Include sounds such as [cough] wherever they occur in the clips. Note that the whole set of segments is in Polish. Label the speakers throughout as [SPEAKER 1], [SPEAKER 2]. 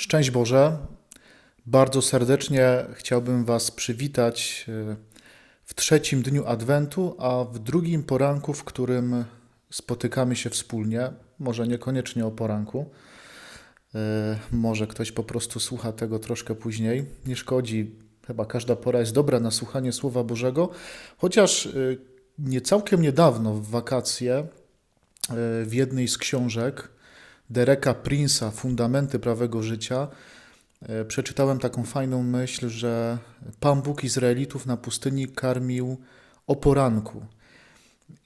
[SPEAKER 1] Szczęść Boże. Bardzo serdecznie chciałbym Was przywitać e, w trzecim dniu Adwentu, a w drugim poranku, w którym spotykamy się wspólnie. Może niekoniecznie o poranku. E, może ktoś po prostu słucha tego troszkę później. Nie szkodzi. Chyba każda pora jest dobra na słuchanie Słowa Bożego. Chociaż e, nie całkiem niedawno, w wakacje, w jednej z książek, Dereka Prince'a Fundamenty prawego życia e, przeczytałem taką fajną myśl, że Pan Bóg Izraelitów na pustyni karmił o poranku.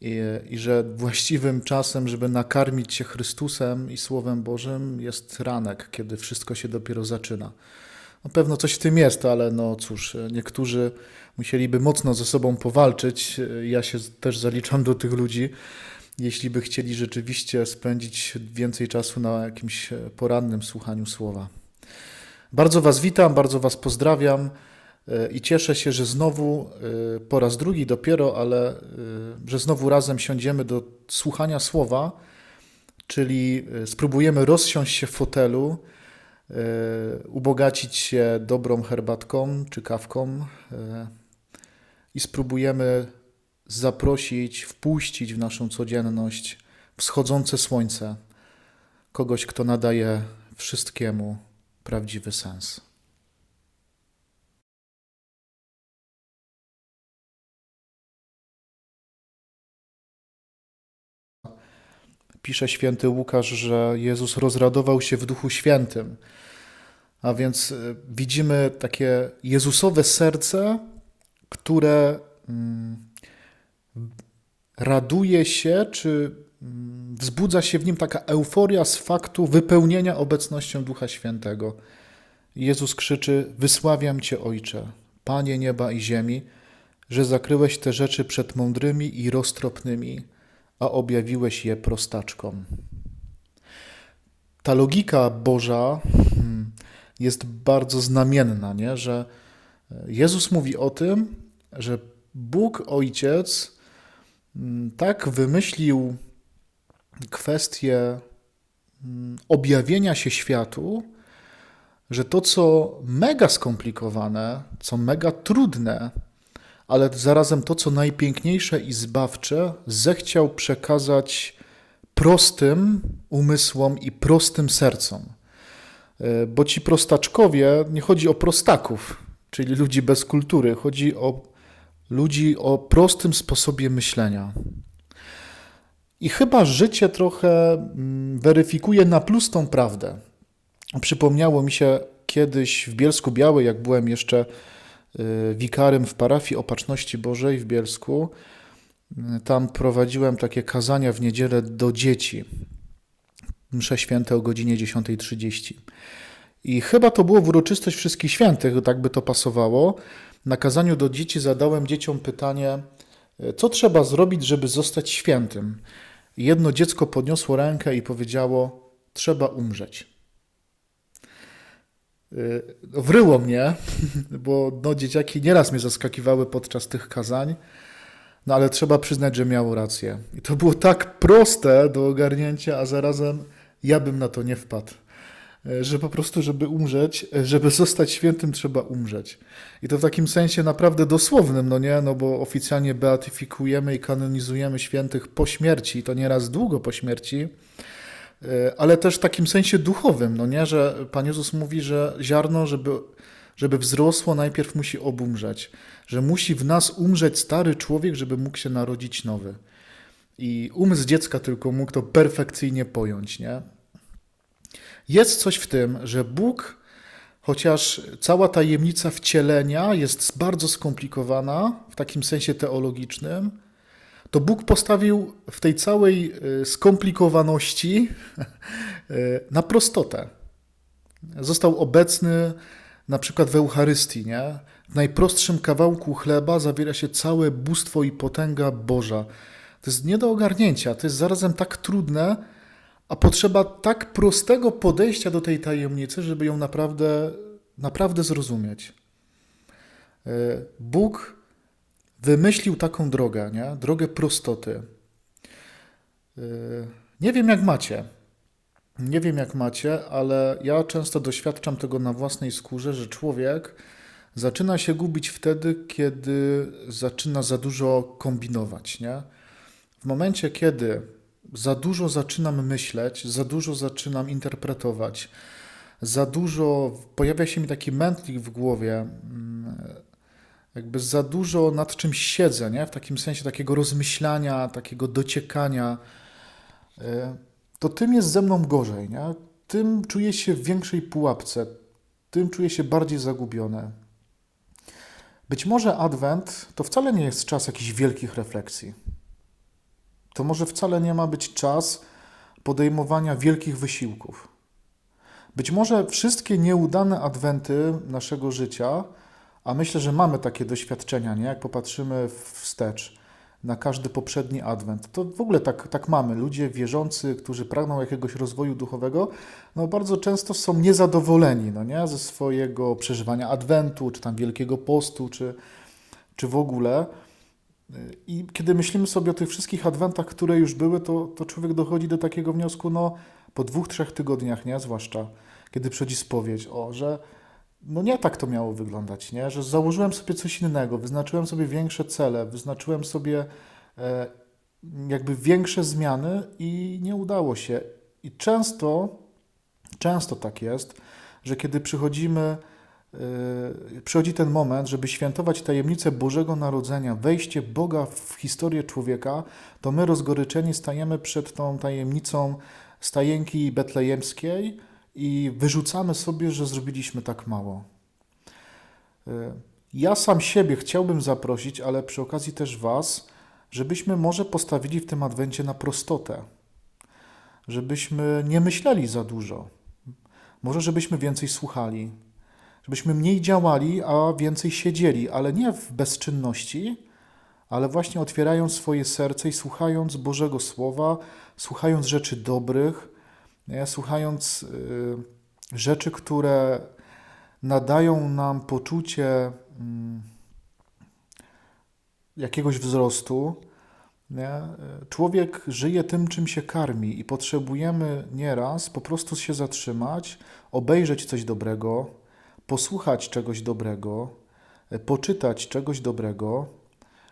[SPEAKER 1] I, I, że właściwym czasem, żeby nakarmić się Chrystusem i Słowem Bożym, jest ranek, kiedy wszystko się dopiero zaczyna. No pewno coś w tym jest, ale no cóż, niektórzy musieliby mocno ze sobą powalczyć. Ja się też zaliczam do tych ludzi jeśli by chcieli rzeczywiście spędzić więcej czasu na jakimś porannym słuchaniu słowa. Bardzo Was witam, bardzo Was pozdrawiam e, i cieszę się, że znowu e, po raz drugi dopiero, ale e, że znowu razem siądziemy do słuchania słowa, czyli spróbujemy rozsiąść się w fotelu, ubogacić się dobrą herbatką czy kawką i spróbujemy zaprosić, wpuścić w naszą codzienność wschodzące słońce, kogoś, kto nadaje wszystkiemu prawdziwy sens. Pisze święty Łukasz, że Jezus rozradował się w Duchu Świętym. A więc e, widzimy takie Jezusowe serce, które mm, raduje się, czy mm, wzbudza się w nim taka euforia z faktu wypełnienia obecnością Ducha Świętego. Jezus krzyczy: Wysławiam Cię, Ojcze, Panie nieba i ziemi, że zakryłeś te rzeczy przed mądrymi i roztropnymi, a objawiłeś je prostaczkom. Ta logika Boża hmm, jest bardzo znamienna, nie? że Jezus mówi o tym, że Bóg Ojciec tak wymyślił kwestię mm, objawienia się światu, że to, co mega skomplikowane, co mega trudne, ale zarazem to, co najpiękniejsze i zbawcze, zechciał przekazać prostym umysłom i prostym sercom. E, bo ci prostaczkowie, nie chodzi o prostaków, czyli ludzi bez kultury, chodzi o ludzi o prostym sposobie myślenia. I chyba życie trochę mm, weryfikuje na plus tą prawdę. Przypomniało mi się kiedyś w Bielsku Białej, jak byłem jeszcze y, wikarym w parafii Opatrzności Bożej w Bielsku. Y, tam prowadziłem takie kazania w niedzielę do dzieci. Msze święte o godzinie 10.30. I chyba to było w uroczystość Wszystkich Świętych, tak by to pasowało na kazaniu do dzieci zadałem dzieciom pytanie, e, co trzeba zrobić, żeby zostać świętym. Jedno dziecko podniosło rękę i powiedziało: Trzeba umrzeć. E, wryło mnie, [laughs] bo no, dzieciaki nieraz mnie zaskakiwały podczas tych kazań, no ale trzeba przyznać, że miało rację. I to było tak proste do ogarnięcia, a zarazem ja bym na to nie wpadł. E, że po prostu, żeby umrzeć, e, żeby zostać świętym, trzeba umrzeć. I to w takim sensie naprawdę dosłownym, no nie, no bo oficjalnie beatyfikujemy i kanonizujemy świętych po śmierci, to nieraz długo po śmierci, e, ale też w takim sensie duchowym, no nie, że Pan Jezus mówi, że ziarno, żeby, żeby wzrosło, najpierw musi obumrzeć, że musi w nas umrzeć stary człowiek, żeby mógł się narodzić nowy. I umysł dziecka tylko mógł to perfekcyjnie pojąć, nie? Jest coś w tym, że Bóg, chociaż cała tajemnica wcielenia jest bardzo skomplikowana w takim sensie teologicznym, to Bóg postawił w tej całej y, skomplikowaności [laughs] y, na prostotę. Został obecny na przykład w Eucharystii. Nie? W najprostszym kawałku chleba zawiera się całe bóstwo i potęga Boża. To jest nie do ogarnięcia, to jest zarazem tak trudne, a potrzeba tak prostego podejścia do tej tajemnicy, żeby ją naprawdę, naprawdę zrozumieć. E, Bóg wymyślił taką drogę, nie? drogę prostoty. E, nie wiem, jak macie, Nie wiem jak macie, ale ja często doświadczam tego na własnej skórze, że człowiek zaczyna się gubić wtedy, kiedy zaczyna za dużo kombinować. Nie? W momencie, kiedy za dużo zaczynam myśleć, za dużo zaczynam interpretować, za dużo pojawia się mi taki mętlik w głowie, mm, jakby za dużo nad czymś siedzę, nie? w takim sensie takiego rozmyślania, takiego dociekania, y, to tym jest ze mną gorzej. Nie? Tym czuję się w większej pułapce, tym czuję się bardziej zagubiony. Być może Adwent to wcale nie jest czas jakichś wielkich refleksji. To może wcale nie ma być czas podejmowania wielkich wysiłków. Być może wszystkie nieudane adwenty naszego życia, a myślę, że mamy takie doświadczenia, nie? jak popatrzymy wstecz na każdy poprzedni adwent, to w ogóle tak, tak mamy. Ludzie wierzący, którzy pragną jakiegoś rozwoju duchowego, no bardzo często są niezadowoleni no nie? ze swojego przeżywania adwentu, czy tam wielkiego postu, czy, czy w ogóle. I kiedy myślimy sobie o tych wszystkich adwentach, które już były, to, to człowiek dochodzi do takiego wniosku, no po dwóch, trzech tygodniach, nie? Zwłaszcza kiedy przychodzi spowiedź, o, że no nie tak to miało wyglądać, nie? Że założyłem sobie coś innego, wyznaczyłem sobie większe cele, wyznaczyłem sobie e, jakby większe zmiany i nie udało się. I często, często tak jest, że kiedy przychodzimy przychodzi ten moment, żeby świętować tajemnicę Bożego Narodzenia, wejście Boga w historię człowieka, to my rozgoryczeni stajemy przed tą tajemnicą stajenki betlejemskiej i wyrzucamy sobie, że zrobiliśmy tak mało. Yy, ja sam siebie chciałbym zaprosić, ale przy okazji też Was, żebyśmy może postawili w tym adwencie na prostotę, żebyśmy nie myśleli za dużo, może żebyśmy więcej słuchali, żebyśmy mniej działali, a więcej siedzieli, ale nie w bezczynności, ale właśnie otwierając swoje serce i słuchając Bożego Słowa, słuchając rzeczy dobrych, słuchając y, rzeczy, które nadają nam poczucie y, jakiegoś wzrostu. Człowiek żyje tym, czym się karmi, i potrzebujemy nieraz po prostu się zatrzymać, obejrzeć coś dobrego, posłuchać czegoś dobrego, e, poczytać czegoś dobrego,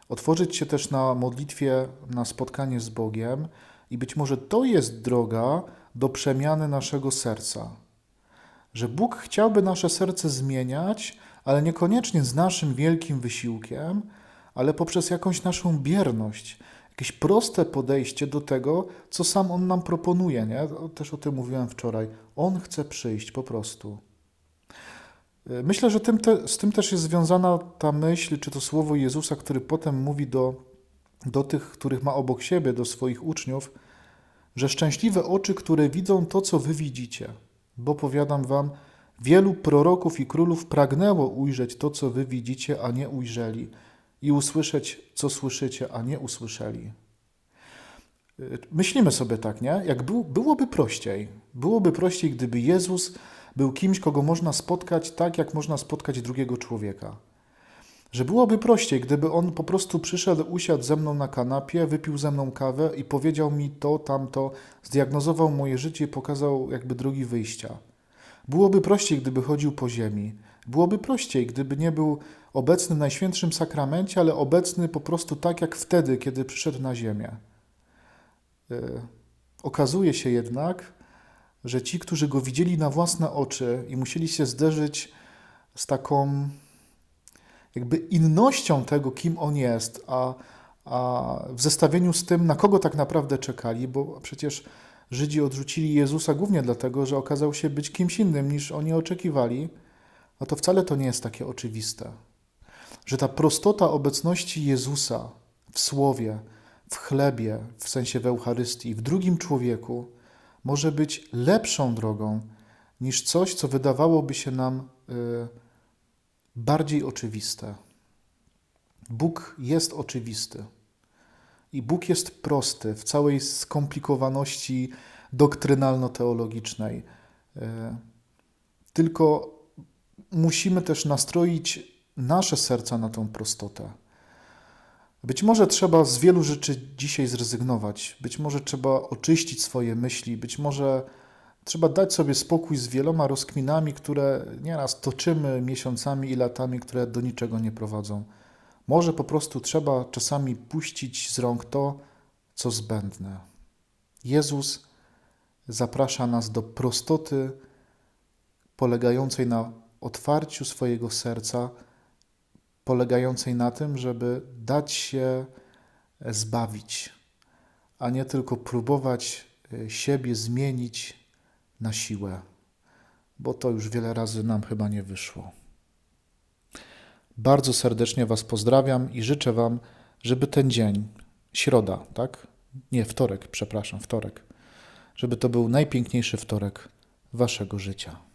[SPEAKER 1] otworzyć się też na modlitwie, na spotkanie z Bogiem i być może to jest droga do przemiany naszego serca. Że Bóg chciałby nasze serce zmieniać, ale niekoniecznie z naszym wielkim wysiłkiem, ale poprzez jakąś naszą bierność, jakieś proste podejście do tego, co sam On nam proponuje. Nie? Też o tym mówiłem wczoraj. On chce przyjść po prostu. Myślę, że tym te, z tym też jest związana ta myśl, czy to słowo Jezusa, który potem mówi do, do tych, których ma obok siebie, do swoich uczniów, że szczęśliwe oczy, które widzą to, co wy widzicie, bo powiadam wam, wielu proroków i królów pragnęło ujrzeć to, co wy widzicie, a nie ujrzeli, i usłyszeć, co słyszycie, a nie usłyszeli. Myślimy sobie tak, nie? Jak był, byłoby prościej. Byłoby prościej, gdyby Jezus był kimś, kogo można spotkać tak, jak można spotkać drugiego człowieka. Że byłoby prościej, gdyby on po prostu przyszedł, usiadł ze mną na kanapie, wypił ze mną kawę i powiedział mi to, tamto, zdiagnozował moje życie pokazał jakby drogi wyjścia. Byłoby prościej, gdyby chodził po ziemi. Byłoby prościej, gdyby nie był obecny w Najświętszym Sakramencie, ale obecny po prostu tak jak wtedy, kiedy przyszedł na ziemię. Yy, okazuje się jednak, że ci, którzy go widzieli na własne oczy i musieli się zderzyć z taką jakby innością tego, kim on jest, a, a w zestawieniu z tym, na kogo tak naprawdę czekali, bo przecież Żydzi odrzucili Jezusa głównie dlatego, że okazał się być kimś innym niż oni oczekiwali, no to wcale to nie jest takie oczywiste. Że ta prostota obecności Jezusa w słowie, w chlebie, w sensie w Eucharystii, w drugim człowieku, może być lepszą drogą niż coś, co wydawałoby się nam y, bardziej oczywiste. Bóg jest oczywisty i Bóg jest prosty w całej skomplikowaności doktrynalno-teologicznej. Y, tylko musimy też nastroić nasze serca na tą prostotę. Być może trzeba z wielu rzeczy dzisiaj zrezygnować, być może trzeba oczyścić swoje myśli, być może Trzeba dać sobie spokój z wieloma rozkminami, które nieraz toczymy miesiącami i latami, które do niczego nie prowadzą. Może po prostu trzeba czasami puścić z rąk to, co zbędne. Jezus zaprasza nas do prostoty polegającej na otwarciu swojego serca, polegającej na tym, żeby dać się zbawić, a nie tylko próbować e, siebie zmienić na siłę, bo to już wiele razy nam chyba nie wyszło. Bardzo serdecznie Was pozdrawiam i życzę Wam, żeby ten dzień, środa, tak? Nie, wtorek, przepraszam, wtorek, żeby to był najpiękniejszy wtorek Waszego życia.